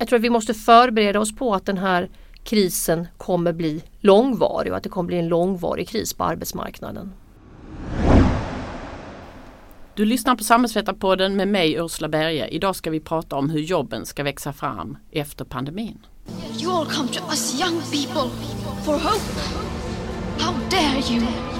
jag tror att vi måste förbereda oss på att den här krisen kommer bli långvarig och att det kommer bli en långvarig kris på arbetsmarknaden. Du lyssnar på Samhällsvetarpodden med mig Ursula Berge. Idag ska vi prata om hur jobben ska växa fram efter pandemin. You all come to us young people for hope. How dare you?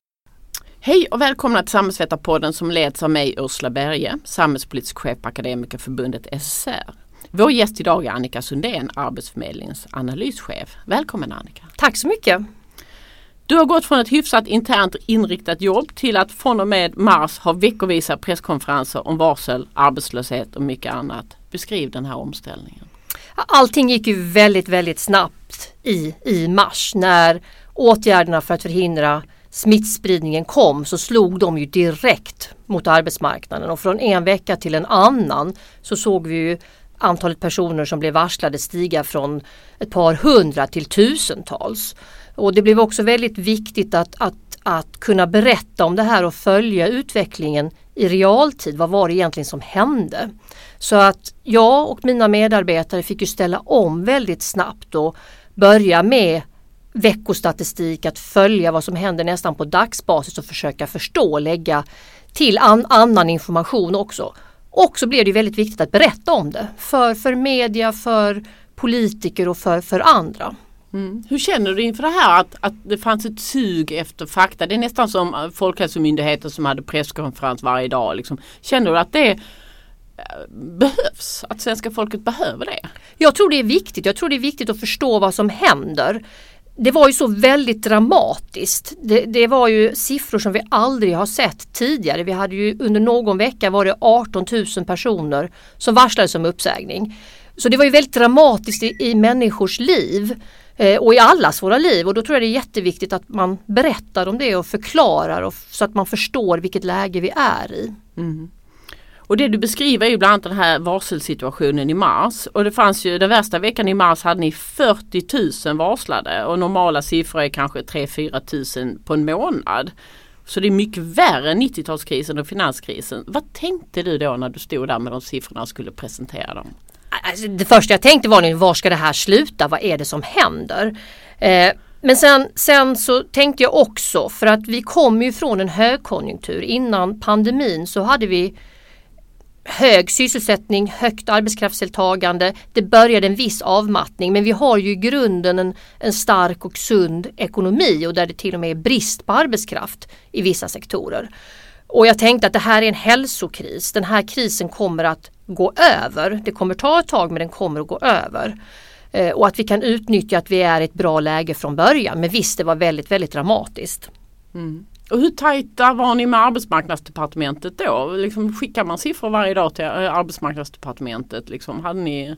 Hej och välkomna till Samhällsvetarpodden som leds av mig Ursula Berge, samhällspolitisk chef på Akademikerförbundet SSR. Vår gäst idag är Annika Sundén, Arbetsförmedlingens analyschef. Välkommen Annika! Tack så mycket! Du har gått från ett hyfsat internt inriktat jobb till att från och med mars ha veckovisa presskonferenser om varsel, arbetslöshet och mycket annat. Beskriv den här omställningen. Allting gick ju väldigt, väldigt snabbt i, i mars när åtgärderna för att förhindra smittspridningen kom så slog de ju direkt mot arbetsmarknaden och från en vecka till en annan så såg vi ju antalet personer som blev varslade stiga från ett par hundra till tusentals. Och det blev också väldigt viktigt att, att, att kunna berätta om det här och följa utvecklingen i realtid. Vad var det egentligen som hände? Så att jag och mina medarbetare fick ju ställa om väldigt snabbt och börja med veckostatistik, att följa vad som händer nästan på dagsbasis och försöka förstå och lägga till an annan information också. Och så blev det väldigt viktigt att berätta om det för, för media, för politiker och för, för andra. Mm. Hur känner du inför det här att, att det fanns ett sug efter fakta? Det är nästan som Folkhälsomyndigheten som hade presskonferens varje dag. Liksom. Känner du att det eh, behövs? Att svenska folket behöver det? Jag tror det är viktigt. Jag tror det är viktigt att förstå vad som händer det var ju så väldigt dramatiskt. Det, det, var ju siffror som vi aldrig har sett tidigare. Vi hade ju under någon vecka var det 18 000 personer som varslades om uppsägning. Så det var ju väldigt dramatiskt i, i människors liv eh, och i allas våra liv och då tror jag det är jätteviktigt att man berättar om det och förklarar och, så att man förstår vilket läge vi är i. Mm. Och det du beskriver är ju bland annat den här varselsituationen i mars. Och det fanns ju den värsta veckan i mars hade ni 40 000 varslade och normala siffror är kanske 3-4 000 på en månad. Så det är mycket värre än 90-talskrisen och finanskrisen. Vad tänkte du då när du stod där med de siffrorna och skulle presentera dem? Alltså, det första jag tänkte var nu, var ska det här sluta? Vad är det som händer? Eh, men sen, sen så tänkte jag också, för att vi kom ju från en högkonjunktur. Innan pandemin så hade vi hög sysselsättning, högt arbetskraftsdeltagande. Det började en viss avmattning men vi har ju i grunden en, en stark och sund ekonomi och där det till och med är brist på arbetskraft i vissa sektorer. Och jag tänkte att det här är en hälsokris. Den här krisen kommer att gå över. Det kommer ta ett tag men den kommer att gå över. Eh, och att vi kan utnyttja att vi är i ett bra läge från början. Men visst, det var väldigt, väldigt dramatiskt. Mm. Och hur tajta var ni med arbetsmarknadsdepartementet då? Liksom, skickar man siffror varje dag till eh, arbetsmarknadsdepartementet? Liksom, hade ni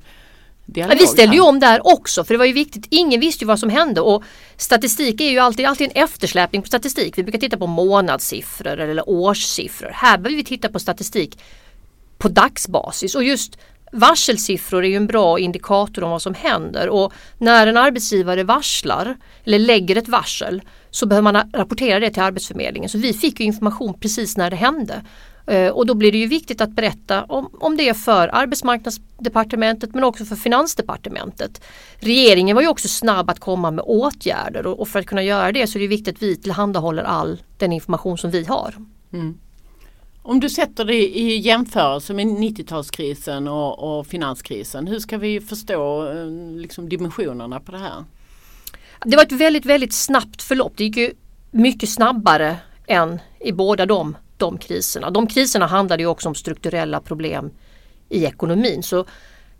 dialog Vi ställde ju om där också för det var ju viktigt. Ingen visste ju vad som hände och statistik är ju alltid, alltid en eftersläpning på statistik. Vi brukar titta på månadssiffror eller årssiffror. Här behöver vi titta på statistik på dagsbasis och just Varselsiffror är ju en bra indikator om vad som händer och när en arbetsgivare varslar eller lägger ett varsel så behöver man rapportera det till Arbetsförmedlingen. Så vi fick information precis när det hände. Eh, och då blir det ju viktigt att berätta om, om det för Arbetsmarknadsdepartementet men också för Finansdepartementet. Regeringen var ju också snabb att komma med åtgärder och, och för att kunna göra det så är det viktigt att vi tillhandahåller all den information som vi har. Mm. Om du sätter det i jämförelse med 90-talskrisen och, och, finanskrisen, hur ska vi förstå eh, liksom, dimensionerna på det här? Det var ett väldigt, väldigt snabbt förlopp. Det gick ju mycket snabbare än i båda de, de kriserna. De kriserna handlade ju också om strukturella problem i ekonomin. Så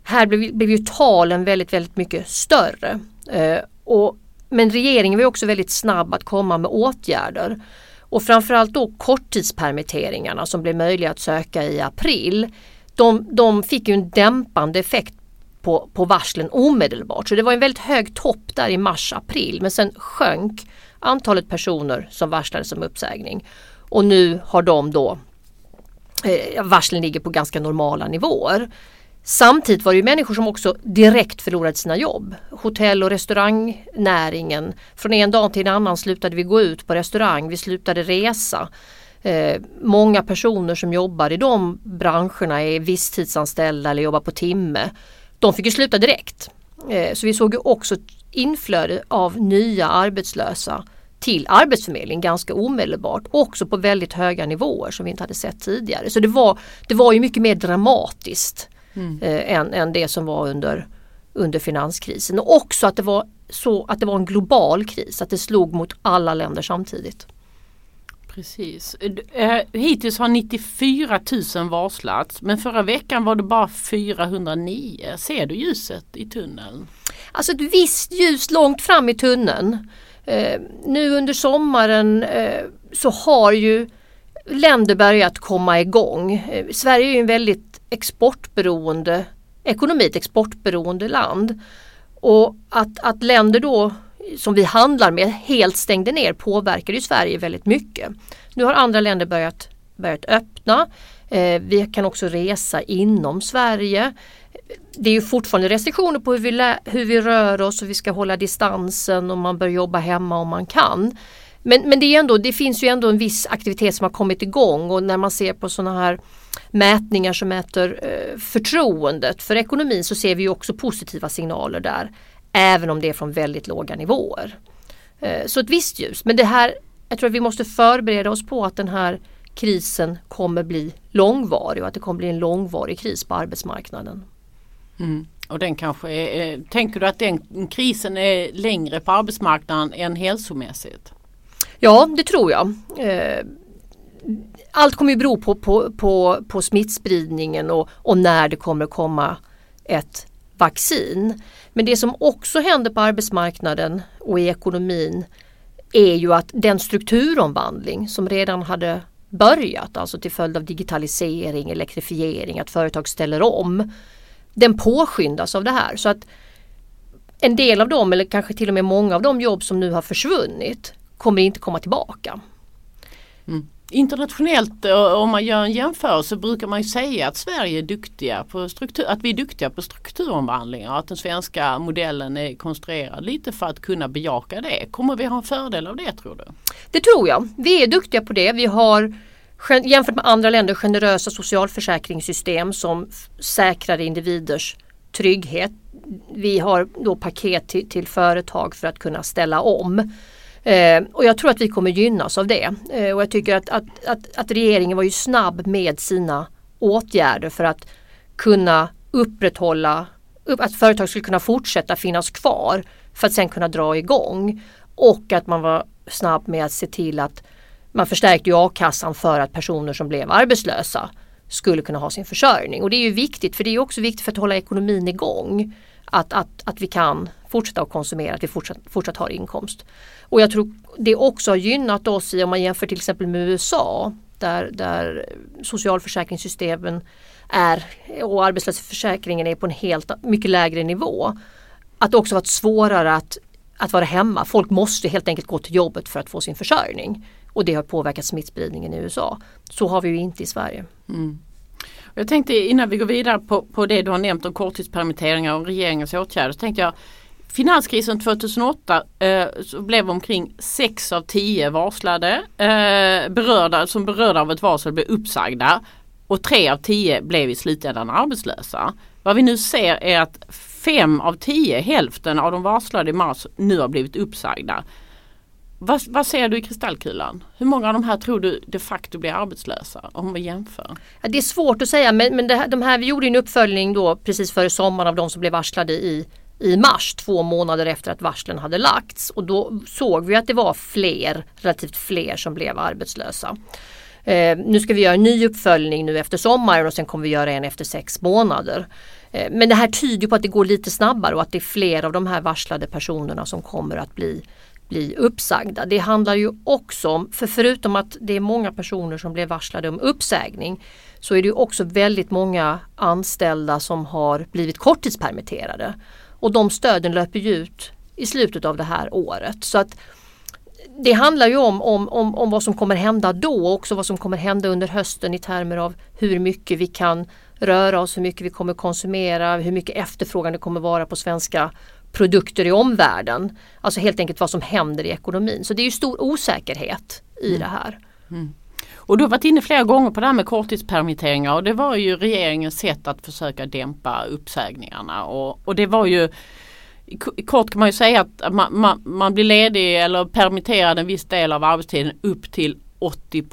här blev, blev ju talen väldigt, väldigt mycket större. Eh, och, men regeringen var också väldigt snabb att komma med åtgärder. Och framförallt då korttidspermitteringarna som blev möjliga att söka i april. De, de fick ju en dämpande effekt på, på varslen omedelbart. Så det var en väldigt hög topp där i mars-april men sen sjönk antalet personer som varslades om uppsägning. Och nu har de då eh, varslen ligger på ganska normala nivåer. Samtidigt var det ju människor som också direkt förlorade sina jobb. Hotell och restaurangnäringen. Från en dag till en annan slutade vi gå ut på restaurang, vi slutade resa. Eh, många personer som jobbar i de branscherna är visstidsanställda eller jobbar på timme. De fick ju sluta direkt. Eh, så vi såg ju också inflöde av nya arbetslösa till Arbetsförmedlingen ganska omedelbart. Också på väldigt höga nivåer som vi inte hade sett tidigare. Så det var, det var ju mycket mer dramatiskt mm. eh, än, än det som var under, under finanskrisen. Och också att det var så att det var en global kris, att det slog mot alla länder samtidigt. Precis. Eh, eh, hittills har 94 000 varslats men förra veckan var det bara 409. Ser du ljuset i tunneln? Alltså ett visst ljus långt fram i tunneln. Eh, nu under sommaren eh, så har ju länder börjat komma igång. Eh, Sverige är ju en väldigt exportberoende ekonomi, ett exportberoende land. Och att, att länder då som vi handlar med helt stängde ner påverkade ju Sverige väldigt mycket. Nu har andra länder börjat, börjat öppna. Eh, vi kan också resa inom Sverige. Det är ju fortfarande restriktioner på hur vi, hur vi rör oss och vi ska hålla distansen och man bör jobba hemma om man kan. Men, men det, är ändå, det finns ju ändå en viss aktivitet som har kommit igång och när man ser på sådana här mätningar som mäter eh, förtroendet för ekonomin så ser vi också positiva signaler där. Även om det är från väldigt låga nivåer. Eh, så ett visst ljus. Men det här, jag tror att vi måste förbereda oss på att den här krisen kommer bli långvarig och att det kommer bli en långvarig kris på arbetsmarknaden. Mm. Och den kanske är, tänker du att den krisen är längre på arbetsmarknaden än hälsomässigt? Ja det tror jag. Eh, allt kommer ju bero på, på, på, på smittspridningen och, och när det kommer komma ett vaccin. Men det som också händer på arbetsmarknaden och i ekonomin är ju att den strukturomvandling som redan hade börjat, alltså till följd av digitalisering, elektrifiering, att företag ställer om. Den påskyndas av det här så att en del av dem eller kanske till och med många av de jobb som nu har försvunnit kommer inte komma tillbaka. Mm. Internationellt eh, om man gör en jämförelse brukar man ju säga att Sverige är duktiga på struktur, att vi är duktiga på strukturomvandlingar och att den svenska modellen är konstruerad lite för att kunna bejaka det. Kommer vi ha en fördel av det tror du? Det tror jag. Vi är duktiga på det. Vi har jämfört med andra länder generösa socialförsäkringssystem som säkrar individers trygghet. Vi har då paket till, till företag för att kunna ställa om. Eh, och jag tror att vi kommer gynnas av det. Eh, och jag tycker att, att, att, att, regeringen var ju snabb med sina åtgärder för att kunna upprätthålla, upp, att företag skulle kunna fortsätta finnas kvar för att sen kunna dra igång. Och att man var snabb med att se till att man förstärkte a-kassan för att personer som blev arbetslösa skulle kunna ha sin försörjning. Och det är ju viktigt för det är också viktigt för att hålla ekonomin igång. Att, att, att vi kan fortsätta att konsumera, att vi fortsatt, fortsatt har inkomst. Och jag tror det också har gynnat oss i om man jämför till exempel med USA där, där socialförsäkringssystemen är och arbetslöshetsförsäkringen är på en helt mycket lägre nivå. Att det också varit svårare att, att vara hemma. Folk måste helt enkelt gå till jobbet för att få sin försörjning. Och det har påverkat smittspridningen i USA. Så har vi ju inte i Sverige. Mm. Jag tänkte innan vi går vidare på, på det du har nämnt om korttidspermitteringar och regeringens åtgärder. Så tänkte jag Finanskrisen 2008 eh, så blev omkring 6 av 10 varslade eh, berörda, som berörda av ett varsel blev uppsagda och 3 av 10 blev i slutändan arbetslösa. Vad vi nu ser är att 5 av 10, hälften av de varslade i mars nu har blivit uppsagda. Vad, vad, ser du i kristallkulan? Hur många av de här tror du de facto blir arbetslösa om vi jämför? Ja, det är svårt att säga men, men det, de här, vi gjorde en uppföljning då precis före sommaren av de som blev varslade i i mars, två månader efter att varslen hade lagts. Och då såg vi att det var fler, relativt fler som blev arbetslösa. Eh, nu ska vi göra en ny uppföljning nu efter sommaren och sen kommer vi göra en efter sex månader. Eh, men det här tyder på att det går lite snabbare och att det är fler av de här varslade personerna som kommer att bli, bli uppsagda. Det handlar ju också om, för förutom att det är många personer som blev varslade om uppsägning så är det också väldigt många anställda som har blivit korttidspermitterade. Och de stöden löper ju ut i slutet av det här året. Så att det handlar ju om, om, om, om vad som kommer hända då och också vad som kommer hända under hösten i termer av hur mycket vi kan röra oss, hur mycket vi kommer konsumera, hur mycket efterfrågan det kommer vara på svenska produkter i omvärlden. Alltså helt enkelt vad som händer i ekonomin. Så det är ju stor osäkerhet i mm. det här. Mm. Och du har varit inne flera gånger på det här med korttidspermitteringar och det var ju regeringens sätt att försöka dämpa uppsägningarna och, och det var ju Kort kan man ju säga att man, man, man blir ledig eller permitterad en viss del av arbetstiden upp till 80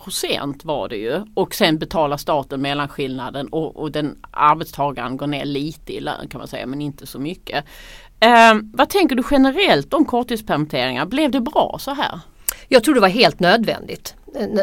var det ju och sen betalar staten mellanskillnaden och, och den arbetstagaren går ner lite i lön kan man säga men inte så mycket. Eh, vad tänker du generellt om korttidspermitteringar? Blev det bra så här? Jag tror det var helt nödvändigt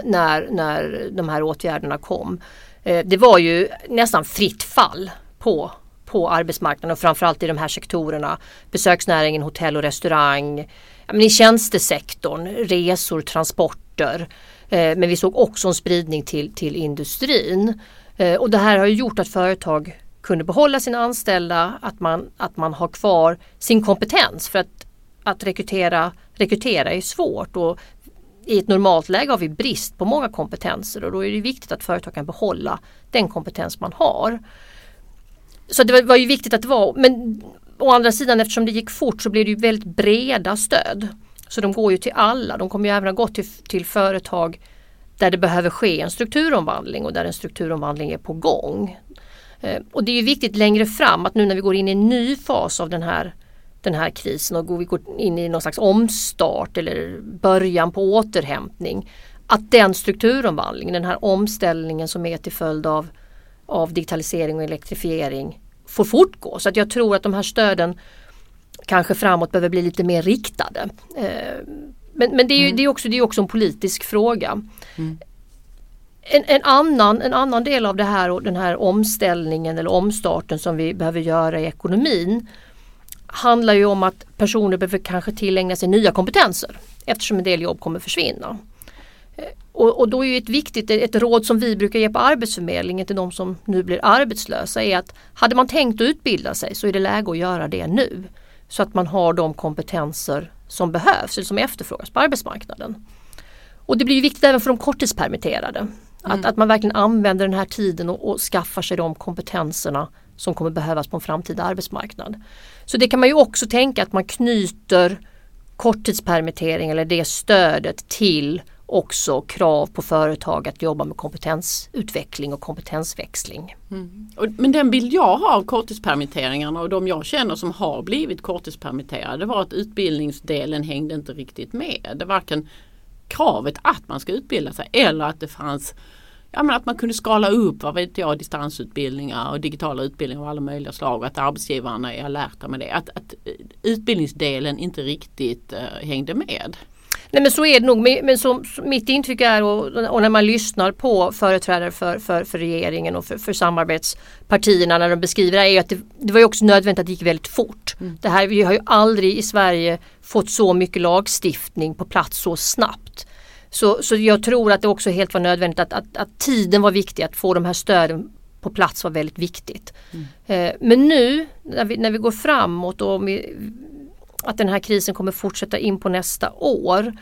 när, när de här åtgärderna kom. Eh, det var ju nästan fritt fall på, på arbetsmarknaden och framförallt i de här sektorerna. Besöksnäringen, hotell och restaurang. Men I tjänstesektorn, resor, transporter. Eh, men vi såg också en spridning till, till industrin. Eh, och det här har gjort att företag kunde behålla sina anställda, att man, att man har kvar sin kompetens. För att, att rekrytera, rekrytera är svårt och i ett normalt läge har vi brist på många kompetenser och då är det viktigt att företag kan behålla den kompetens man har. Så det var, var ju viktigt att det var, men å andra sidan eftersom det gick fort så blev det ju väldigt breda stöd. Så de går ju till alla, de kommer ju även ha gått till, till företag där det behöver ske en strukturomvandling och där en strukturomvandling är på gång. Eh, och det är viktigt längre fram att nu när vi går in i en ny fas av den här, den här krisen och vi går in i någon slags omstart eller början på återhämtning. Att den strukturomvandlingen, den här omställningen som är till följd av, av digitalisering och elektrifiering får fortgå. Så att jag tror att de här stöden kanske framåt behöver bli lite mer riktade. Eh, men, men det, är ju, mm. det, är också, det är också en politisk fråga. Mm. En, en, annan, en annan del av det här och den här omställningen eller omstarten som vi behöver göra i ekonomin handlar ju om att personer behöver kanske tillägna sig nya kompetenser eftersom en del jobb kommer försvinna. Eh, och, och då är ett viktigt ett råd som vi brukar ge på Arbetsförmedlingen till de som nu blir arbetslösa är att hade man tänkt att utbilda sig så är det läge att göra det nu. Så att man har de kompetenser som behövs eller som efterfrågas på arbetsmarknaden. Och det blir viktigt även för de korttidspermitterade. Mm. Att, att man verkligen använder den här tiden och, och skaffar sig de kompetenserna som kommer behövas på en framtida arbetsmarknad. Så det kan man ju också tänka att man knyter korttidspermittering eller det stödet till också krav på företag att jobba med kompetensutveckling och kompetensväxling. Mm. Men den bild jag har av korttidspermitteringarna och de jag känner som har blivit korttidspermitterade var att utbildningsdelen hängde inte riktigt med. Det varken kravet att man ska utbilda sig eller att det fanns Ja men att man kunde skala upp vad vet jag, distansutbildningar och digitala utbildningar av alla möjliga slag att arbetsgivarna är alerta med det. Att, att utbildningsdelen inte riktigt uh, hängde med. Nej men så är det nog. Men så, mitt intryck är och, och, när man lyssnar på företrädare för, för, för regeringen och för, för samarbetspartierna när de beskriver det är att det, det var ju också nödvändigt att det gick väldigt fort. Mm. Det här, vi har ju aldrig i Sverige fått så mycket lagstiftning på plats så snabbt. Så, så jag tror att det också helt var nödvändigt att, att, att tiden var viktig, att få de här stöden på plats var väldigt viktigt. Mm. Eh, men nu när vi, när vi går framåt och vi, att den här krisen kommer fortsätta in på nästa år.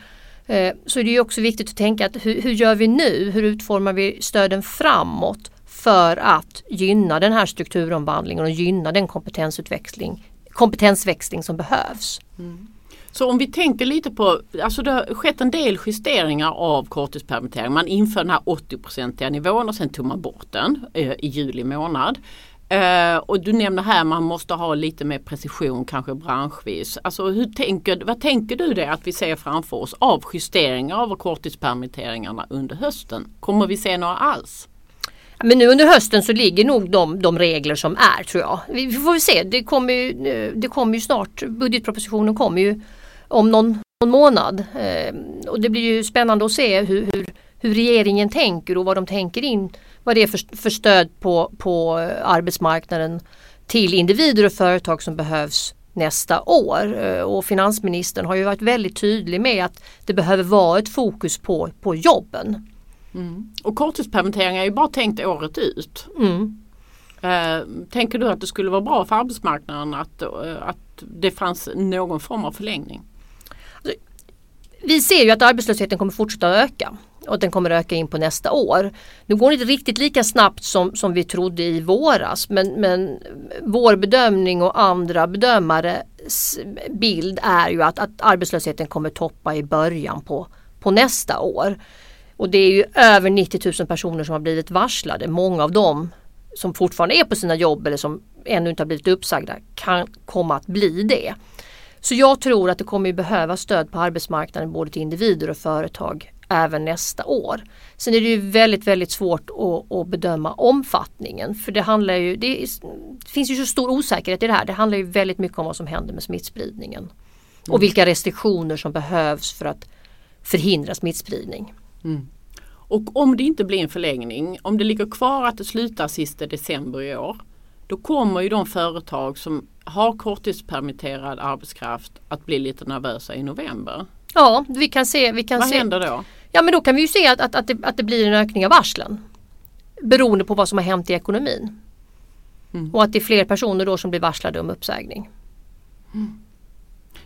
Eh, så är det också viktigt att tänka att hur, hur gör vi nu? Hur utformar vi stöden framåt för att gynna den här strukturomvandlingen och gynna den kompetensutveckling, kompetensväxling som behövs. Mm. Så om vi tänker lite på, alltså det har skett en del justeringar av korttidspermittering. Man inför den här 80-procentiga nivån och sen tog man bort den eh, i juli månad. Eh, och du nämner här man måste ha lite mer precision kanske branschvis. Alltså hur tänker, vad tänker du det att vi ser framför oss av justeringar av korttidspermitteringarna under hösten? Kommer vi se några alls? Men nu under hösten så ligger nog de, de regler som är tror jag. Vi får se, det kommer ju, eh, det kommer ju snart, budgetpropositionen kommer ju om någon, någon månad. Uh, och det blir ju spännande att se hur, hur, hur regeringen tänker och vad de tänker in vad det är för, för stöd på, på arbetsmarknaden till individer och företag som behövs nästa år. Eh, och finansministern har ju varit väldigt tydlig med att det behöver vara ett fokus på, på jobben. Mm. Och korttidspermitteringar är ju bara tänkt året ut. Mm. Eh, tänker du att det skulle vara bra för arbetsmarknaden att, eh, att det fanns någon form av förlängning? Vi ser ju att arbetslösheten kommer fortsätta att öka och den kommer öka in på nästa år. Nu går det inte riktigt lika snabbt som, som vi trodde i våras men, men vår bedömning och andra bedömares bild är ju att, att arbetslösheten kommer toppa i början på, på nästa år. Och det är ju över 90 000 personer som har blivit varslade. Många av dem som fortfarande är på sina jobb eller som ännu inte har blivit uppsagda kan komma att bli det. Så jag tror att det kommer behöva stöd på arbetsmarknaden både till individer och företag även nästa år. Sen är det ju väldigt väldigt svårt att, att bedöma omfattningen för det handlar ju, det, är, det, finns ju så stor osäkerhet i det här. Det handlar ju väldigt mycket om vad som händer med smittspridningen. Mm. Och vilka restriktioner som behövs för att förhindra smittspridning. Mm. Och om det inte blir en förlängning, om det ligger kvar att det slutar sista december i år, då kommer ju de företag som har korttidspermitterad arbetskraft att bli lite nervösa i november. Ja, vi kan se. Vi kan Vad se. händer då? Ja men då kan vi ju se att, att, att, det, att det blir en ökning av varslen. Beroende på vad som har hänt i ekonomin. Mm. Och att det är fler personer då som blir varslade om uppsägning. Mm.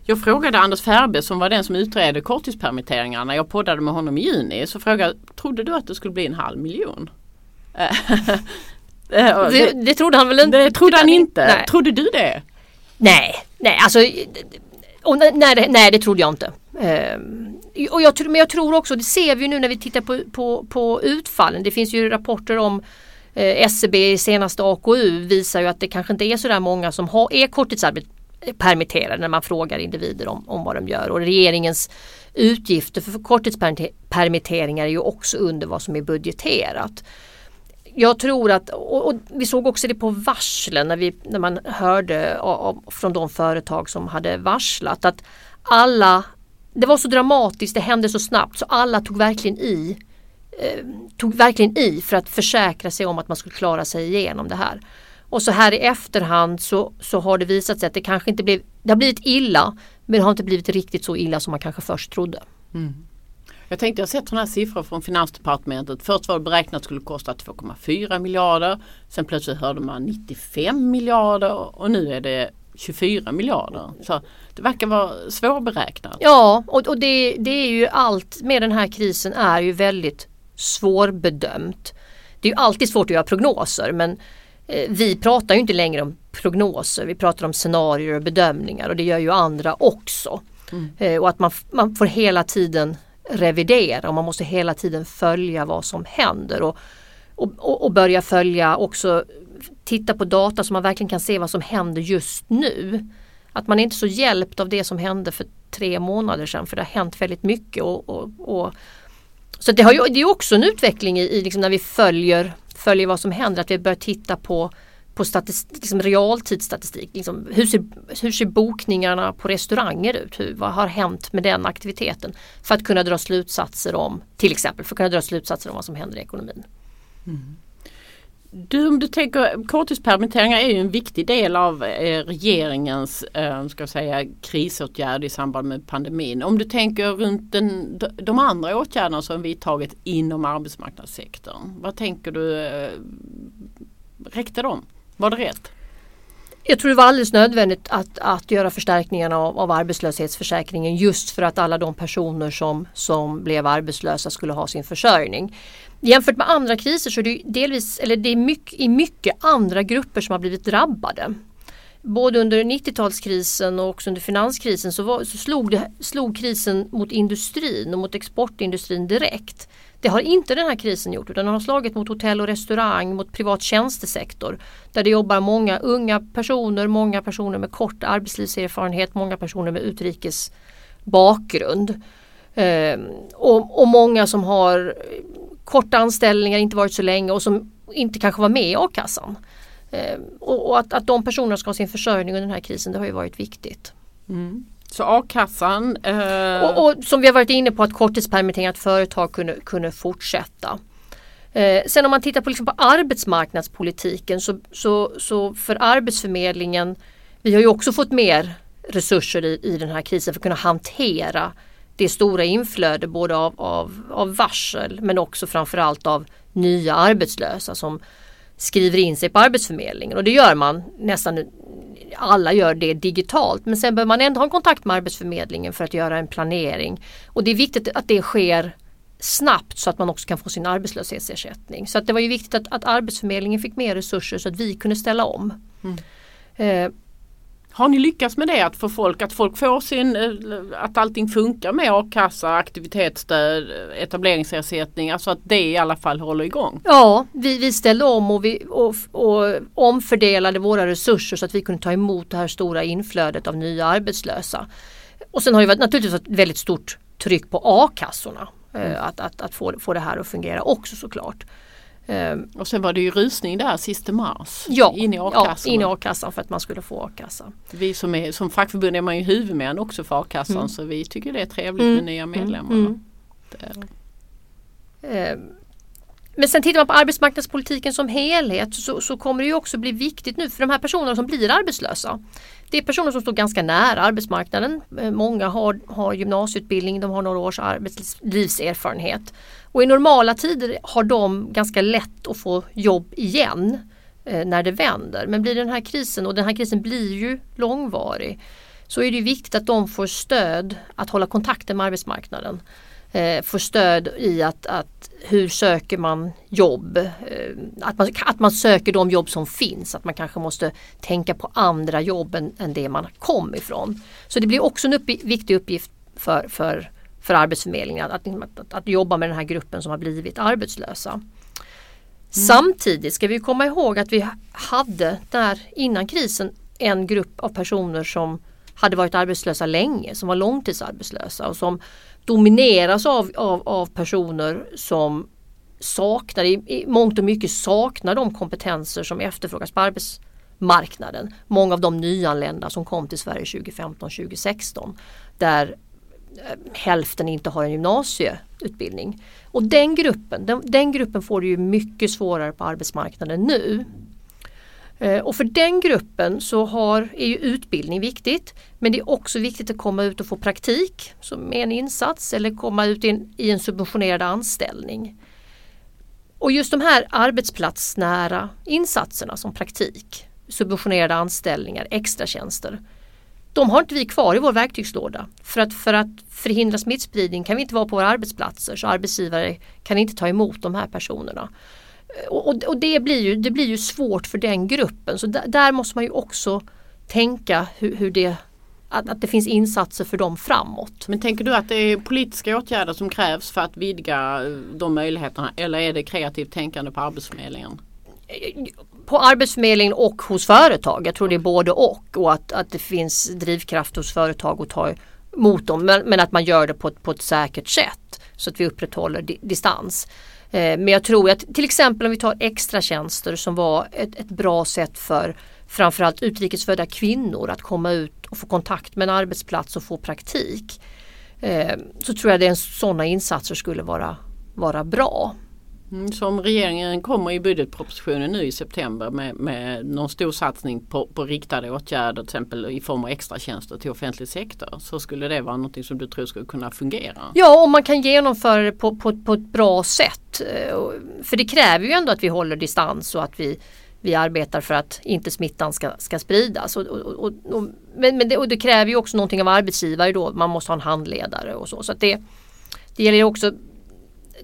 Jag frågade Anders Färbe som var den som utredde korttidspermitteringarna. Jag poddade med honom i juni. Så frågade trodde du att det skulle bli en halv miljon? det, det, trodde han väl inte? Det trodde han inte. Nej. Trodde du det? Nej, nej alltså och nej, nej det trodde jag inte. Ehm, och jag, men jag tror också, det ser vi nu när vi tittar på, på, på utfallen. Det finns ju rapporter om eh, SCB senaste AKU visar ju att det kanske inte är så där många som har, är korttidspermitterade när man frågar individer om, om vad de gör. Och regeringens utgifter för korttidspermitteringar är ju också under vad som är budgeterat jag tror att, och, och, vi såg också det på varslen när, vi, när man hörde av, från de företag som hade varslat att alla, det var så dramatiskt, det hände så snabbt så alla tog verkligen i eh, tog verkligen i för att försäkra sig om att man skulle klara sig igenom det här. Och så här i efterhand så, så har det visat sig att det kanske inte blev, det har blivit illa men det har inte blivit riktigt så illa som man kanske först trodde. Mm. Jag tänkte jag sett sådana här siffror från Finansdepartementet. Först var det beräknat att det skulle kosta 2,4 miljarder. Sen plötsligt hörde man 95 miljarder och nu är det 24 miljarder. Så det verkar vara svårberäknat. Ja och, och det, det är ju allt med den här krisen är ju väldigt svårbedömt. Det är ju alltid svårt att göra prognoser men eh, vi pratar ju inte längre om prognoser. Vi pratar om scenarier och bedömningar och det gör ju andra också. Mm. Eh, och att man, man får hela tiden revidera och man måste hela tiden följa vad som händer och, och, och börja följa också titta på data så man verkligen kan se vad som händer just nu. Att man är inte så hjälpt av det som hände för tre månader sedan för det har hänt väldigt mycket. Och, och, och så det, har ju, det är också en utveckling i, i liksom när vi följer, följer vad som händer, att vi börjar titta på på statistik, liksom realtidsstatistik. Liksom, hur, ser, hur ser bokningarna på restauranger ut? Hur, vad har hänt med den aktiviteten? För att kunna dra slutsatser om, till exempel, för att kunna dra slutsatser om vad som händer i ekonomin. Mm. Du, om du tänker, korttidspermitteringar är ju en viktig del av eh, regeringens eh, ska säga, krisåtgärd i samband med pandemin. Om du tänker runt den, de andra åtgärderna som vi tagit inom arbetsmarknadssektorn. Vad tänker du, eh, räckte de? Var det rätt? Jag tror det var alldeles nödvändigt att, att göra förstärkningarna av, av, arbetslöshetsförsäkringen just för att alla de personer som, som blev arbetslösa skulle ha sin försörjning. Jämfört med andra kriser så är det delvis, eller det är mycket, i mycket andra grupper som har blivit drabbade. Både under 90-talskrisen och också under finanskrisen så, var, så slog, det, slog krisen mot industrin och mot exportindustrin direkt. Det har inte den här krisen gjort utan den har slagit mot hotell och restaurang, mot privat tjänstesektor. Där det jobbar många unga personer, många personer med kort arbetslivserfarenhet, många personer med utrikes bakgrund. Ehm, och, och många som har korta anställningar, inte varit så länge och som inte kanske var med i a-kassan. Ehm, och, och att, att de personerna ska ha sin försörjning under den här krisen det har ju varit viktigt. Mm. Så a-kassan. Eh... Och, och, som vi har varit inne på att korttidspermitterat företag kunde, kunde fortsätta. Eh, sen om man tittar på, liksom på arbetsmarknadspolitiken så, så, så för Arbetsförmedlingen, vi har ju också fått mer resurser i, i den här krisen för att kunna hantera det stora inflöde både av, av, av varsel men också framförallt av nya arbetslösa som skriver in sig på Arbetsförmedlingen och det gör man nästan alla gör det digitalt men sen behöver man ändå ha en kontakt med Arbetsförmedlingen för att göra en planering. Och det är viktigt att det sker snabbt så att man också kan få sin arbetslöshetsersättning. Så att det var ju viktigt att, att Arbetsförmedlingen fick mer resurser så att vi kunde ställa om. Mm. Eh, har ni lyckats med det att få folk att folk får sin, eh, att allting funkar med a-kassa, aktivitetsstöd, etableringsersättning, alltså att det i alla fall håller igång? Ja, vi, vi ställde om och, vi, och, och omfördelade våra resurser så att vi kunde ta emot det här stora inflödet av nya arbetslösa. Och sen har det varit naturligtvis ett väldigt stort tryck på a-kassorna. Eh, mm. Att, att, att få, få det här att fungera också såklart. Ehm, och sen var det ju rusning där sista mars. Ja, in i a-kassan. Ja, in i a-kassan för att man skulle få a-kassa. Vi som, är, som fackförbund är man ju huvudmän också för a-kassan mm. så vi tycker det är trevligt mm. med nya mm. medlemmar. Mm. Mm. Men sen tittar man på arbetsmarknadspolitiken som helhet så, så, kommer det ju också bli viktigt nu för de här personerna som blir arbetslösa. Det är personer som står ganska nära arbetsmarknaden. Eh, många har, har gymnasieutbildning, de har några års arbetslivserfarenhet. Och i normala tider har de ganska lätt att få jobb igen eh, när det vänder. Men blir den här krisen, och den här krisen blir ju långvarig, så är det viktigt att de får stöd att hålla kontakten med arbetsmarknaden. Eh, får stöd i att, att hur söker man jobb? Eh, att, man, att man söker de jobb som finns, att man kanske måste tänka på andra jobb än, än det man kom ifrån. Så det blir också en uppg viktig uppgift för, för för Arbetsförmedlingen att, att, att, jobba med den här gruppen som har blivit arbetslösa. Mm. Samtidigt ska vi komma ihåg att vi hade där innan krisen en grupp av personer som hade varit arbetslösa länge, som var långtidsarbetslösa och som domineras av, av, av personer som saknar, i, i mångt och mycket saknar de kompetenser som efterfrågas på arbetsmarknaden. Många av de nyanlända som kom till Sverige 2015-2016 där eh, hälften inte har en gymnasieutbildning. Och den gruppen, den, den gruppen får det ju mycket svårare på arbetsmarknaden nu. Eh, och för den gruppen så har, är ju utbildning viktigt men det är också viktigt att komma ut och få praktik som en insats eller komma ut i en, i en subventionerad anställning. Och just de här arbetsplatsnära insatserna som praktik, subventionerade anställningar, extratjänster de har inte vi kvar i vår verktygslåda. För att, för att förhindra smittspridning kan vi inte vara på våra arbetsplatser så arbetsgivare kan inte ta emot de här personerna. Och, och det, blir ju, det blir ju svårt för den gruppen så där, där måste man ju också tänka hur, hur det att, att, det finns insatser för dem framåt. Men tänker du att det är politiska åtgärder som krävs för att vidga de möjligheterna eller är det kreativt tänkande på Arbetsförmedlingen? på Arbetsförmedlingen och hos företag. Jag tror det är både och och att, att det finns drivkraft hos företag att ta emot dem men, men att man gör det på ett, på ett säkert sätt så att vi upprätthåller di distans. Eh, men jag tror att till exempel om vi tar extra tjänster som var ett, ett bra sätt för framförallt utrikesfödda kvinnor att komma ut och få kontakt med en arbetsplats och få praktik. Eh, så tror jag att sådana insatser skulle vara, vara bra. Mm, som regeringen kommer i budgetpropositionen nu i september med, med någon stor satsning på, på riktade åtgärder till exempel i form av extra tjänster till offentlig sektor. Så skulle det vara något som du tror skulle kunna fungera? Ja, om man kan genomföra det på, på, på ett bra sätt. Eh, för det kräver ju ändå att vi håller distans och att vi, vi arbetar för att inte smittan ska, ska spridas. Och, och, och men, men det, och det kräver ju också någonting av arbetsgivare då. Man måste ha en handledare och så. så det, det gäller också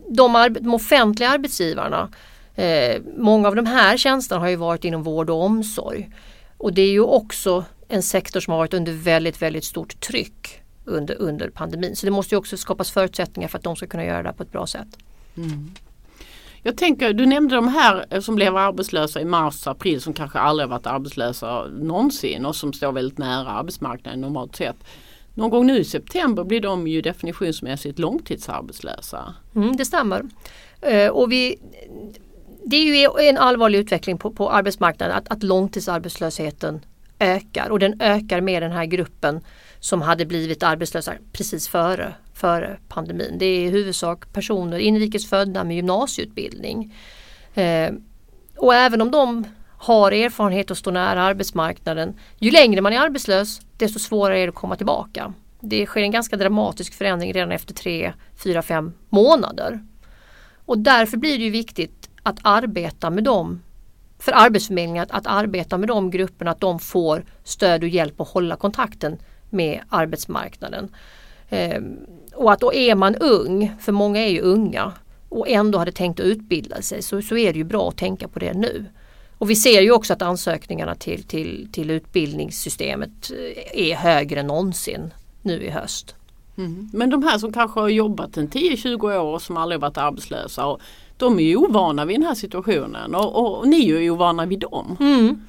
de, de offentliga arbetsgivarna, eh, många av de här tjänsterna har ju varit inom vård och omsorg. Och det är ju också en sektor som har varit under väldigt, väldigt stort tryck under, under pandemin. Så det måste ju också skapas förutsättningar för att de ska kunna göra det på ett bra sätt. Mm. Jag tänker, du nämnde de här eh, som blev arbetslösa i mars, april som kanske aldrig varit arbetslösa någonsin och som står väldigt nära arbetsmarknaden normalt sett. Någon gång nu i september blir de ju definitionsmässigt långtidsarbetslösa. Mm, det stämmer. Eh, och vi, det är ju en allvarlig utveckling på, på arbetsmarknaden att, att långtidsarbetslösheten ökar och den ökar med den här gruppen som hade blivit arbetslösa precis före, före pandemin. Det är i huvudsak personer inrikesfödda med gymnasieutbildning. Eh, och även om de har erfarenhet och står nära arbetsmarknaden, ju längre man är arbetslös desto svårare är det att komma tillbaka. Det sker en ganska dramatisk förändring redan efter 3, 4, 5 månader. Och därför blir det ju viktigt att arbeta med dem för Arbetsförmedlingen att, att arbeta med de grupperna, att de får stöd och hjälp att hålla kontakten med arbetsmarknaden. Ehm, och att då är man ung, för många är ju unga och ändå hade tänkt att utbilda sig så, så är det ju bra att tänka på det nu. Och vi ser ju också att ansökningarna till, till, till utbildningssystemet eh, är högre än någonsin nu i höst. Mm. Men de här som kanske har jobbat en 10-20 år och som aldrig varit arbetslösa och de är ju ovana vid den här situationen och, och ni är ju ovana vid dem. Mm.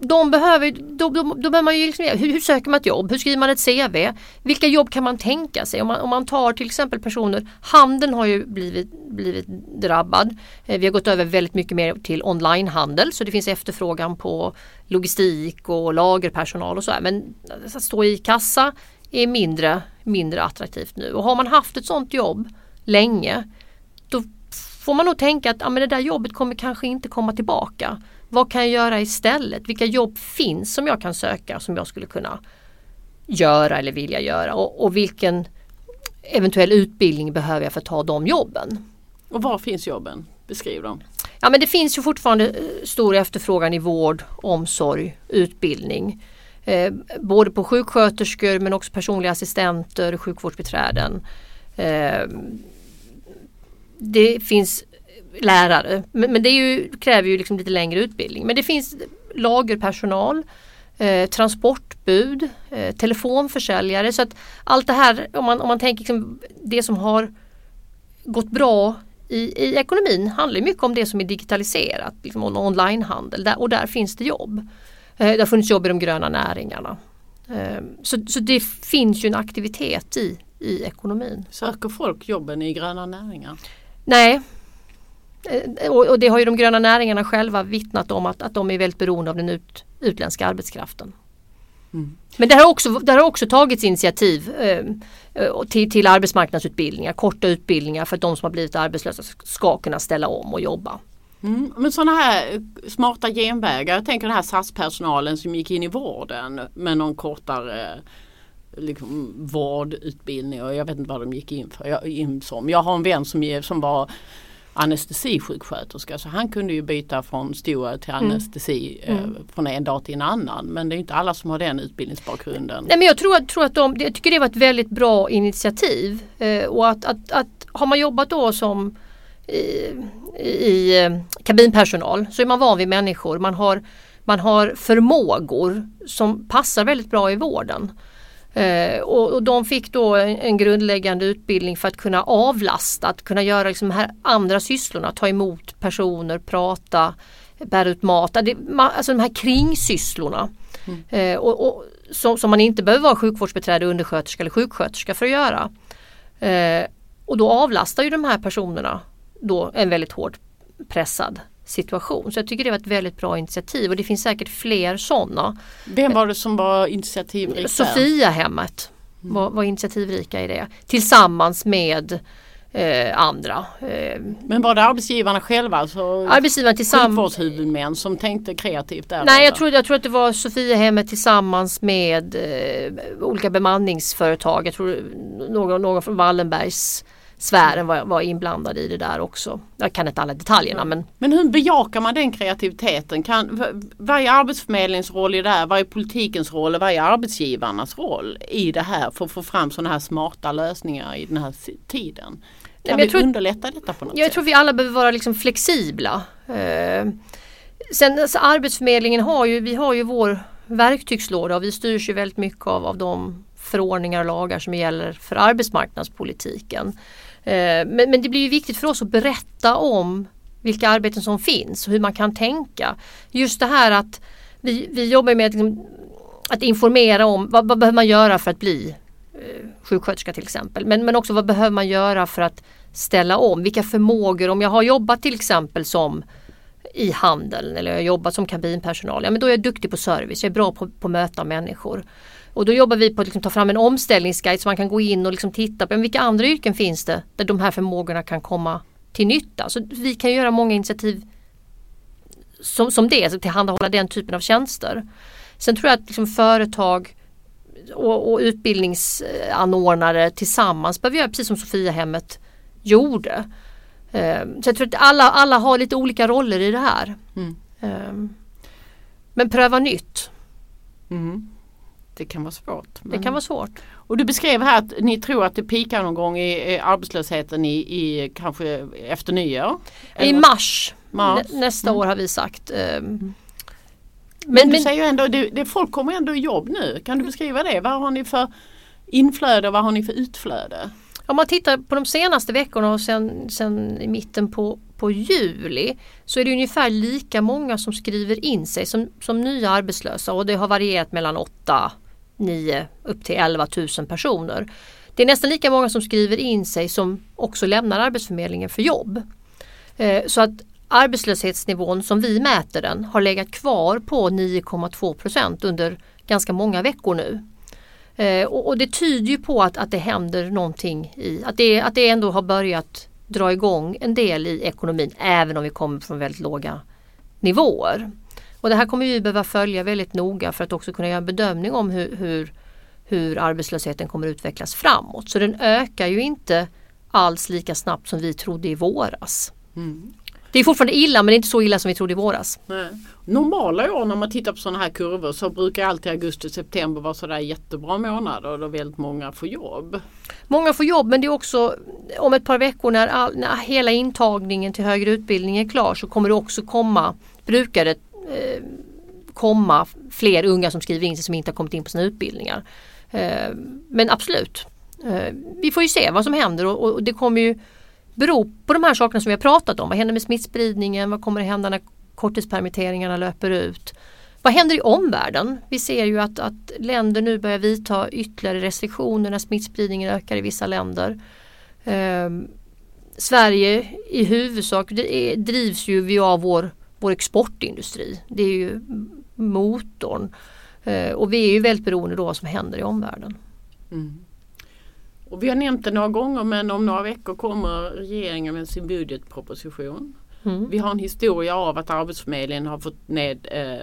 De behöver, då, då, då behöver man ju liksom, hur, hur, söker man ett jobb? Hur skriver man ett CV? Vilka jobb kan man tänka sig? Om man, om man tar till exempel personer, handeln har ju blivit, blivit drabbad. Eh, vi har gått över väldigt mycket mer till onlinehandel så det finns efterfrågan på logistik och lagerpersonal och så här. Men alltså, att stå i kassa är mindre, mindre attraktivt nu och har man haft ett sådant jobb länge då får man nog tänka att ja, men det där jobbet kommer kanske inte komma tillbaka. Vad kan jag göra istället? Vilka jobb finns som jag kan söka som jag skulle kunna göra eller vilja göra och, och vilken eventuell utbildning behöver jag för att ta de jobben. Och var finns jobben? Beskriv dem. Ja men det finns ju fortfarande eh, stor efterfrågan i vård, omsorg, utbildning. Eh, både på sjuksköterskor men också personliga assistenter, sjukvårdsbiträden. Eh, det finns lärare men, men det ju, kräver ju liksom lite längre utbildning. Men det finns lagerpersonal, eh, transportbud, eh, telefonförsäljare. Så att allt det här om man, om man tänker liksom, det som har gått bra i, i ekonomin handlar mycket om det som är digitaliserat, liksom onlinehandel där, och där finns det jobb. Eh, det har funnits jobb i de gröna näringarna. Eh, så, så det finns ju en aktivitet i, i ekonomin. Söker folk jobben i gröna näringar? Nej. Eh, och, det har ju de gröna näringarna själva vittnat om att, att de är väldigt beroende av den ut, utländska arbetskraften. Mm. Men det har, också, det har också tagits initiativ eh, till, till arbetsmarknadsutbildningar, korta utbildningar för att de som har blivit arbetslösa ska kunna ställa om och jobba. Mm, men sådana här smarta genvägar, jag tänker den här SAS-personalen som gick in i vården med någon kortare liksom, vårdutbildning och jag vet inte vad de gick in för. Jag, in som. jag har en vän som, som var anestesisjuksköterska så han kunde ju byta från stora till mm. anestesi mm. eh, från en dag till en annan. Men det är inte alla som har den utbildningsbakgrunden. Nej, men jag tror, tror att de, jag tycker det var ett väldigt bra initiativ. Eh, och att, att, att har man jobbat då som i, i eh, kabinpersonal så är man van vid människor. Man har, man har förmågor som passar väldigt bra i vården. Eh, och, och, de fick då en, en, grundläggande utbildning för att kunna avlasta, att kunna göra liksom här andra sysslorna, ta emot personer, prata, bära ut mat, alltså de här kringsysslorna. Mm. Eh, och, och, som, som, man inte behöver vara sjukvårdsbiträde, undersköterska eller sjuksköterska för att göra. Eh, och då avlastar ju de här personerna då en väldigt hårt pressad situation. Så jag tycker det var ett väldigt bra initiativ och det finns säkert fler sådana. Vem var det som var initiativrik? Sofia hemmet mm. var, var initiativrika i det tillsammans med eh, andra. Eh, Men var det arbetsgivarna själva, alltså arbetsgivarna tillsammans, sjukvårdshuvudmän som tänkte kreativt där? Nej, jag tror, jag tror att det var Sofiahemmet tillsammans med eh, olika bemanningsföretag. Jag tror någon, någon från Wallenbergs sfären var, var inblandad i det där också. Jag kan inte alla detaljerna men Men hur bejakar man den kreativiteten? Kan, Arbetsförmedlingens roll i det här? Vad är politikens roll och vad är arbetsgivarnas roll i det här för att få fram sådana här smarta lösningar i den här tiden? Kan vi tror, underlätta detta på något jag sätt? Jag tror vi alla behöver vara liksom flexibla. Eh, sen alltså, Arbetsförmedlingen har ju, vi har ju vår verktygslåda och vi styrs ju väldigt mycket av, av de förordningar och lagar som gäller för arbetsmarknadspolitiken. Eh, men, men det blir ju viktigt för oss att berätta om vilka arbeten som finns och hur man kan tänka. Just det här att vi, vi jobbar med att, liksom, att informera om vad, vad behöver man göra för att bli eh, sjuksköterska till exempel. Men, men också vad behöver man göra för att ställa om? Vilka förmågor, om jag har jobbat till exempel som i handeln eller jag har jobbat som kabinpersonal, ja men då är jag duktig på service, jag är bra på, på att möta människor. Och då jobbar vi på att liksom ta fram en omställningsguide så man kan gå in och liksom titta på vilka andra yrken finns det där de här förmågorna kan komma till nytta. Så vi kan göra många initiativ som, som det, alltså tillhandahålla den typen av tjänster. Sen tror jag att liksom företag och, och utbildningsanordnare tillsammans behöver göra precis som Sofiahemmet gjorde. Eh, så jag tror att alla, alla har lite olika roller i det här. Mm. Eh, men pröva nytt. Mm. Det kan vara svårt. Det kan vara svårt. Och du beskrev här att ni tror att det pikar någon gång i i arbetslösheten i, i kanske efter nyår? I mars, Mars. nä, nästa Mm. år har vi sagt. Eh, Men, Men, du men, säger ju ändå, det, det, folk kommer ändå i jobb nu. Kan du beskriva det? Vad har ni för inflöde och vad har ni för utflöde? Om man tittar på de senaste veckorna och sen, sen i mitten på, på juli så är det ungefär lika många som skriver in sig som, som nya arbetslösa och det har varierat mellan 8, 9 upp till 11 000 personer. Det är nästan lika många som skriver in sig som också lämnar Arbetsförmedlingen för jobb. Eh, så att arbetslöshetsnivån som vi mäter den har legat kvar på 9,2 procent under ganska många veckor nu. Eh, och, och det tyder ju på att, att det händer någonting i, att det, att det ändå har börjat dra igång en del i ekonomin även om vi kommer från väldigt låga nivåer. Och det här kommer vi behöva följa väldigt noga för att också kunna göra en bedömning om hur, hur, hur arbetslösheten kommer utvecklas framåt. Så den ökar ju inte alls lika snabbt som vi trodde i våras. Det är fortfarande illa men inte så illa som vi trodde i våras. Nej. Normala år när man tittar på sådana här kurvor så brukar alltid augusti september vara sådär jättebra månader då väldigt många får jobb. Många får jobb men det är också om ett par veckor när, all, när hela intagningen till högre utbildning är klar så kommer det också komma, brukar det eh, komma fler unga som skriver in sig som inte har kommit in på sina utbildningar. Eh, men absolut, eh, vi får ju se vad som händer och, och det kommer ju bero på de här sakerna som vi har pratat om. Vad händer med smittspridningen? Vad kommer att hända när korttidspermitteringarna löper ut? Vad händer i omvärlden? Vi ser ju att, att länder nu börjar vidta ytterligare restriktioner när smittspridningen ökar i vissa länder. Eh, Sverige i huvudsak det är, drivs ju av vår, vår exportindustri. Det är ju motorn. Eh, och vi är ju väldigt beroende då av vad som händer i omvärlden. Och vi har nämnt det några gånger men om några veckor kommer regeringen med sin budgetproposition. Mm. Vi har en historia av att Arbetsförmedlingen har fått ned eh,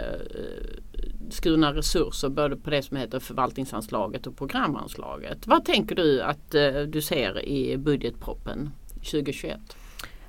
skurna resurser både på det som heter förvaltningsanslaget och programanslaget. Vad tänker du att eh, du ser i budgetproppen 2021?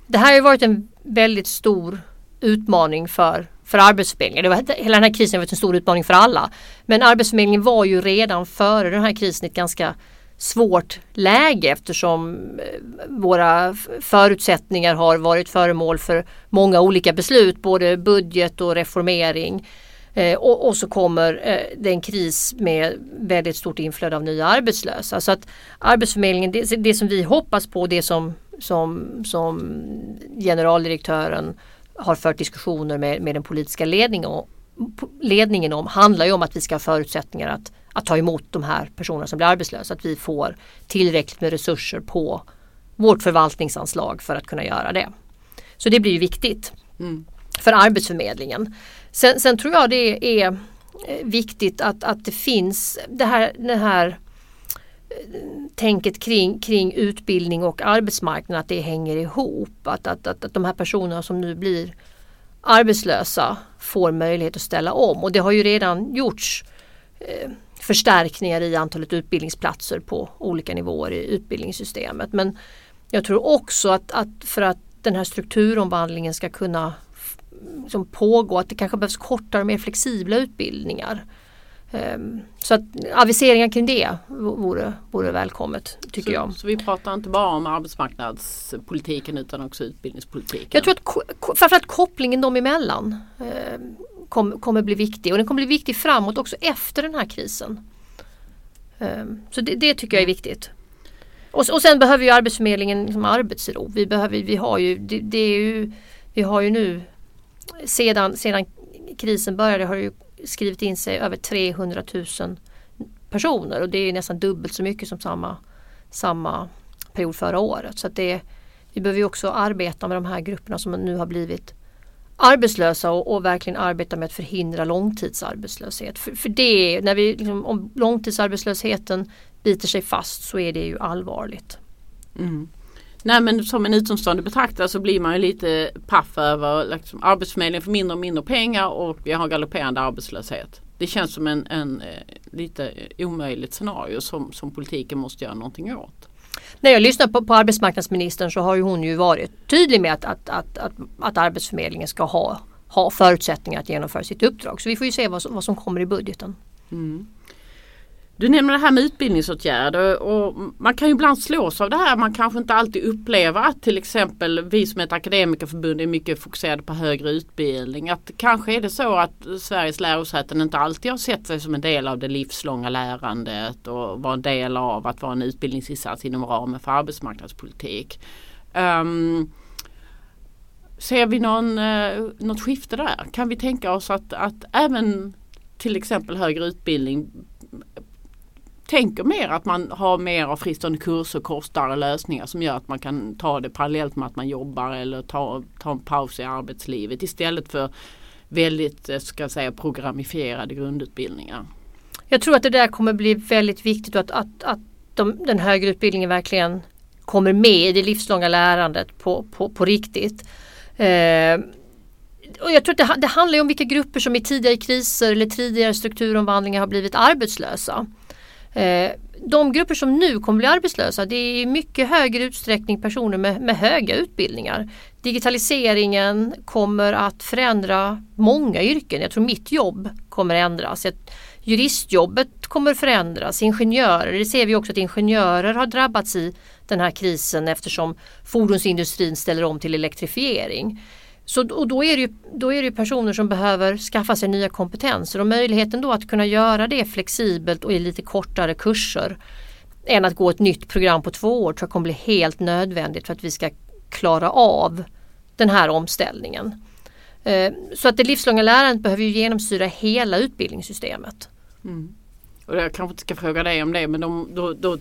Det här har varit en väldigt stor utmaning för, för Arbetsförmedlingen. Det var, hela den här krisen var en stor utmaning för alla. Men Arbetsförmedlingen var ju redan före den här krisen i ett ganska svårt läge eftersom eh, våra förutsättningar har varit föremål för många olika beslut, både budget och reformering. Eh, och, och så kommer eh, det en kris med väldigt stort inflöde av nya arbetslösa. Så att Arbetsförmedlingen, det, det som vi hoppas på, det som, som, som generaldirektören har fört diskussioner med, med den politiska ledningen, och, ledningen om handlar ju om att vi ska ha förutsättningar att, att ta emot de här personerna som blir arbetslösa. Att vi får tillräckligt med resurser på vårt förvaltningsanslag för att kunna göra det. Så det blir ju viktigt för Arbetsförmedlingen. Sen, sen tror jag det är eh, viktigt att, att det finns det här, det här tänket kring, kring utbildning och arbetsmarknad att det hänger ihop. Att, att, att, att de här personerna som nu blir arbetslösa får möjlighet att ställa om och det har ju redan gjorts eh, förstärkningar i antalet utbildningsplatser på olika nivåer i utbildningssystemet. Men jag tror också att, att för att den här strukturomvandlingen ska kunna liksom pågå att det kanske behövs kortare och mer flexibla utbildningar. Ehm, Så att aviseringar kring det vore, vore välkommet tycker så, jag. så vi pratar inte bara om arbetsmarknadspolitiken utan också utbildningspolitiken. Jag tror att framförallt kopplingen dem emellan eh, kom, kommer bli viktig och den kommer bli viktig framåt också efter den här krisen. Eh, så det, det tycker jag är viktigt. Och, och sen behöver ju Arbetsförmedlingen liksom arbetsro. Vi, behöver, vi, har ju, det, det är ju, vi har ju nu sedan, sedan krisen började har det skrivit in sig över 300 000 personer och det är nästan dubbelt så mycket som samma, samma period förra året. Så att det, vi behöver ju också arbeta med de här grupperna som nu har blivit arbetslösa och, och verkligen arbeta med att förhindra långtidsarbetslöshet. För, för det, när vi, liksom, om långtidsarbetslösheten biter sig fast så är det ju allvarligt. Mm. Nej men som en utomstående betraktare så blir man ju lite paff över liksom, Arbetsförmedlingen får mindre och mindre pengar och vi har galopperande arbetslöshet. Det känns som en, en eh, lite omöjligt scenario som, som politiken måste göra någonting åt. När jag lyssnar på, på arbetsmarknadsministern så har ju hon ju varit tydlig med att, att, att, att, att Arbetsförmedlingen ska ha, ha förutsättningar att genomföra sitt uppdrag. Så vi får ju se vad som, vad som kommer i budgeten. Mm. Du nämner det här med utbildningsåtgärder och man kan ju ibland slås av det här. Man kanske inte alltid upplever att till exempel vi som ett akademikerförbund är mycket fokuserade på högre utbildning. Att kanske är det så att Sveriges lärosäten inte alltid har sett sig som en del av det livslånga lärandet och vara en del av att vara en utbildningsinsats inom ramen för arbetsmarknadspolitik. Um, ser vi någon, uh, något skifte där? Kan vi tänka oss att, att även till exempel högre utbildning tänker mer att man har mer av fristående kurser, kortare lösningar som gör att man kan ta det parallellt med att man jobbar eller ta, ta en paus i arbetslivet istället för väldigt eh, ska jag säga, programmifierade grundutbildningar. Jag tror att det där kommer bli väldigt viktigt och att, att, att de, den högre utbildningen verkligen kommer med i det livslånga lärandet på, på, på riktigt. Eh, och jag tror att det, det handlar om vilka grupper som i tidigare kriser eller tidigare strukturomvandlingar har blivit arbetslösa. Eh, de grupper som nu kommer bli arbetslösa det är i mycket högre utsträckning personer med, med höga utbildningar. Digitaliseringen kommer att förändra många yrken. Jag tror mitt jobb kommer ändras. Juristjobbet kommer förändras, ingenjörer, det ser vi också att ingenjörer har drabbats i den här krisen eftersom fordonsindustrin ställer om till elektrifiering. Så, och då är, det ju, då är det personer som behöver skaffa sig nya kompetenser och möjligheten då att kunna göra det flexibelt och i lite kortare kurser än att gå ett nytt program på två år tror jag kommer bli helt nödvändigt för att vi ska klara av den här omställningen. Eh, så att det livslånga lärandet behöver ju genomsyra hela utbildningssystemet. Mm. Och jag kanske inte ska fråga dig om det men de, då, då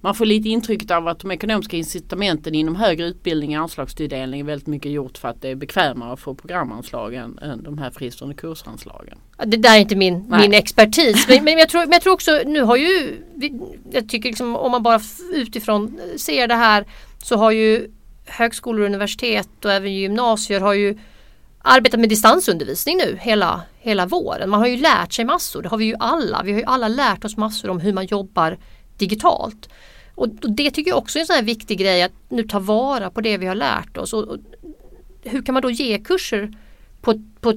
man får lite intrycket av att de ekonomiska incitamenten inom högre utbildning och anslagstilldelning är väldigt mycket gjort för att det är bekvämare att få programanslag än, de här fristående kursanslagen. Det där är inte min, min expertis men, men, jag tror, men jag tror också nu har ju Jag tycker liksom om man bara utifrån ser det här så har ju högskolor och universitet och även gymnasier har ju arbetat med distansundervisning nu hela, hela våren. Man har ju lärt sig massor, det har vi ju alla. Vi har ju alla lärt oss massor om hur man jobbar digitalt. Och det tycker jag också är en sån här viktig grej att nu ta vara på det vi har lärt oss. Och, och hur kan man då ge kurser på, på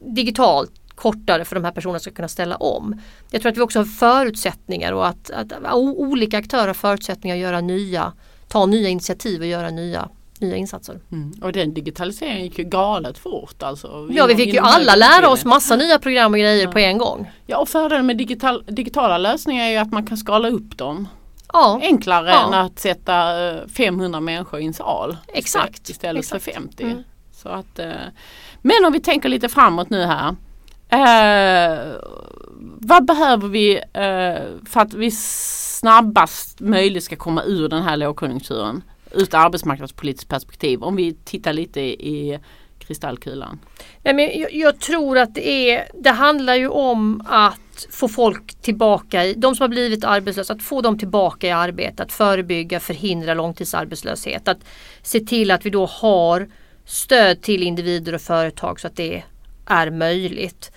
digitalt kortare för de här personerna ska kunna ställa om. Jag tror att vi också har förutsättningar och att, att olika aktörer har förutsättningar att göra nya, ta nya initiativ och göra nya nya insatser. Mm. Och den digitaliseringen gick ju galet fort. Alltså, ja vi fick ju alla lära oss massa nya program och grejer ja. på en gång. Ja och fördelen med digital, digitala lösningar är ju att man kan skala upp dem. Ja. Enklare ja. än att sätta 500 eh, människor i en sal. Exakt. Istället Exakt. för 50. Mm. Så att, eh, men om vi tänker lite framåt nu här. Eh, vad behöver vi eh, för att vi snabbast möjligt ska komma ur den här lågkonjunkturen? Ur arbetsmarknadspolitiskt perspektiv om vi tittar lite i kristallkulan? Nej, men jag, jag, tror att det, är, det handlar ju om att få folk tillbaka, i, de som har blivit arbetslösa, att få dem tillbaka i arbete, att förebygga, förhindra långtidsarbetslöshet. Att se till att vi då har stöd till individer och företag så att det är möjligt.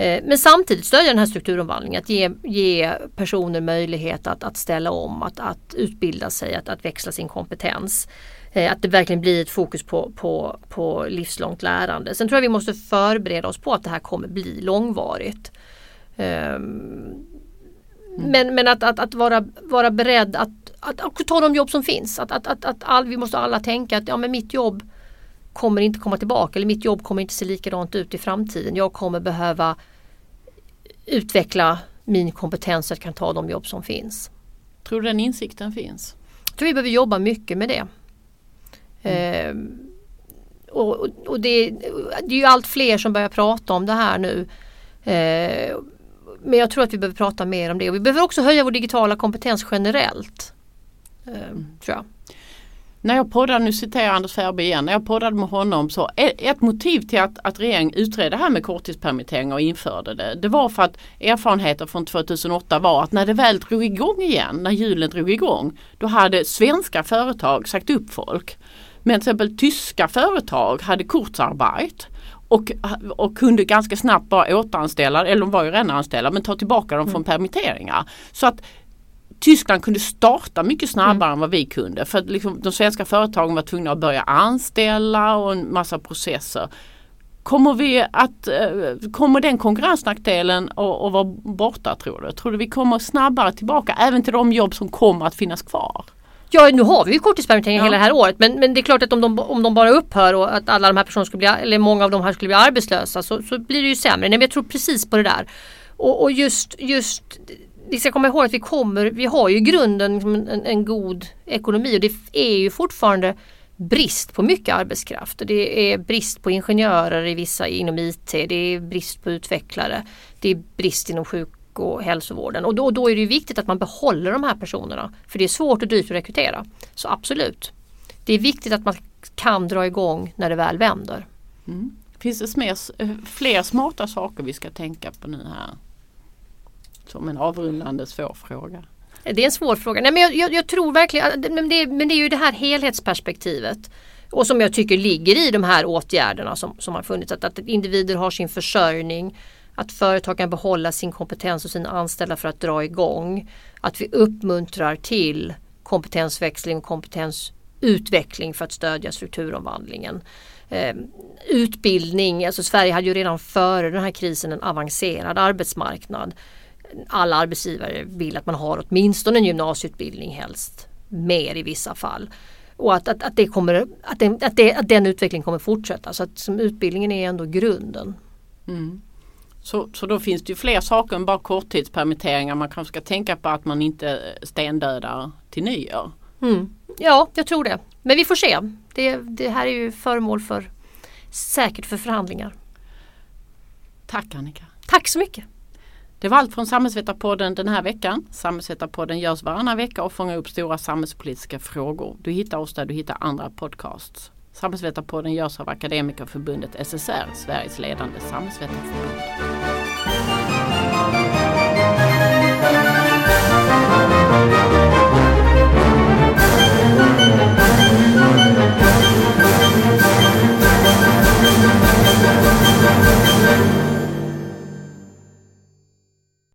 Eh, men samtidigt stödja den här strukturomvandlingen, att ge, ge personer möjlighet att, att ställa om, att, att utbilda sig, att, att växla sin kompetens. Eh, att det verkligen blir ett fokus på, på, på livslångt lärande. Sen tror jag vi måste förbereda oss på att det här kommer bli långvarigt. Um, men, men att, att, att vara, vara beredd att, att, att, ta de jobb som finns. Att, att, att, att all, vi måste alla tänka att ja, men mitt jobb kommer inte komma tillbaka eller mitt jobb kommer inte se likadant ut i framtiden. Jag kommer behöva utveckla min kompetens att kan ta de jobb som finns. Tror du den insikten finns? Jag tror vi behöver jobba mycket med det. Mm. Eh, och, och det, det, är ju allt fler som börjar prata om det här nu. Eh, men jag tror att vi behöver prata mer om det. Och vi behöver också höja vår digitala kompetens generellt. Eh, mm. tror jag. När jag poddade, nu citerar jag Anders Färbe igen, när jag poddade med honom så ett motiv till att, att regeringen utredde det här med korttidspermitteringar och införde det. Det var för att erfarenheter från 2008 var att när det väl drog igång igen, när hjulen drog igång, då hade svenska företag sagt upp folk. Men till exempel tyska företag hade kortsarbete och, och kunde ganska snabbt bara återanställa, eller de var ju redan anställda, men ta tillbaka dem från permitteringar. Så att Tyskland kunde starta mycket snabbare mm. än vad vi kunde för att liksom, de svenska företagen var tvungna att börja anställa och en massa processer. Kommer, vi att, eh, kommer den konkurrensnackdelen att, vara borta tror du? Tror du vi kommer snabbare tillbaka även till de jobb som kommer att finnas kvar? Ja nu har vi ju korttidspermitteringar ja. hela det här året men, men det är klart att om de, om de bara upphör och att alla de här personerna skulle bli, eller många av de här skulle bli arbetslösa så, så blir det ju sämre. Nej, men jag tror precis på det där. Och, och just, just vi ska komma ihåg att vi kommer, vi har ju i grunden liksom en, en god ekonomi och det är ju fortfarande brist på mycket arbetskraft. Det är brist på ingenjörer i vissa inom IT, det är brist på utvecklare, det är brist inom sjuk och hälsovården och då, då är det viktigt att man behåller de här personerna. För det är svårt och dyrt att rekrytera. Så absolut. Det är viktigt att man kan dra igång när det väl vänder. Mm. Finns det fler, eh, fler smarta saker vi ska tänka på nu här? Som en avrundande svår fråga. Det är en svår fråga. Nej, men jag, jag, jag tror verkligen, men det, men det är ju det här helhetsperspektivet. Och som jag tycker ligger i de här åtgärderna som, som har funnits. Att, att individer har sin försörjning. Att företag kan behålla sin kompetens och sina anställda för att dra igång. Att vi uppmuntrar till kompetensväxling och kompetensutveckling för att stödja strukturomvandlingen. Eh, utbildning, alltså Sverige hade ju redan före den här krisen en avancerad arbetsmarknad alla arbetsgivare vill att man har åtminstone en gymnasieutbildning helst. Mer i vissa fall. Och att, att, att, det kommer, att, den, att, det, att den utvecklingen kommer fortsätta. Så att som utbildningen är ändå grunden. Mm. Så, så då finns det ju fler saker än bara korttidspermitteringar. Man kanske ska tänka på att man inte stendödar till nyår. Mm. Ja, jag tror det. Men vi får se. Det, det här är ju föremål för säkert för förhandlingar. Tack Annika. Tack så mycket. Det var allt från Samhällsvetarpodden den här veckan. Samhällsvetarpodden görs varannan vecka och fångar upp stora samhällspolitiska frågor. Du hittar oss där du hittar andra podcasts. Samhällsvetarpodden görs av Akademikerförbundet SSR, Sveriges ledande samhällsvetarförbund.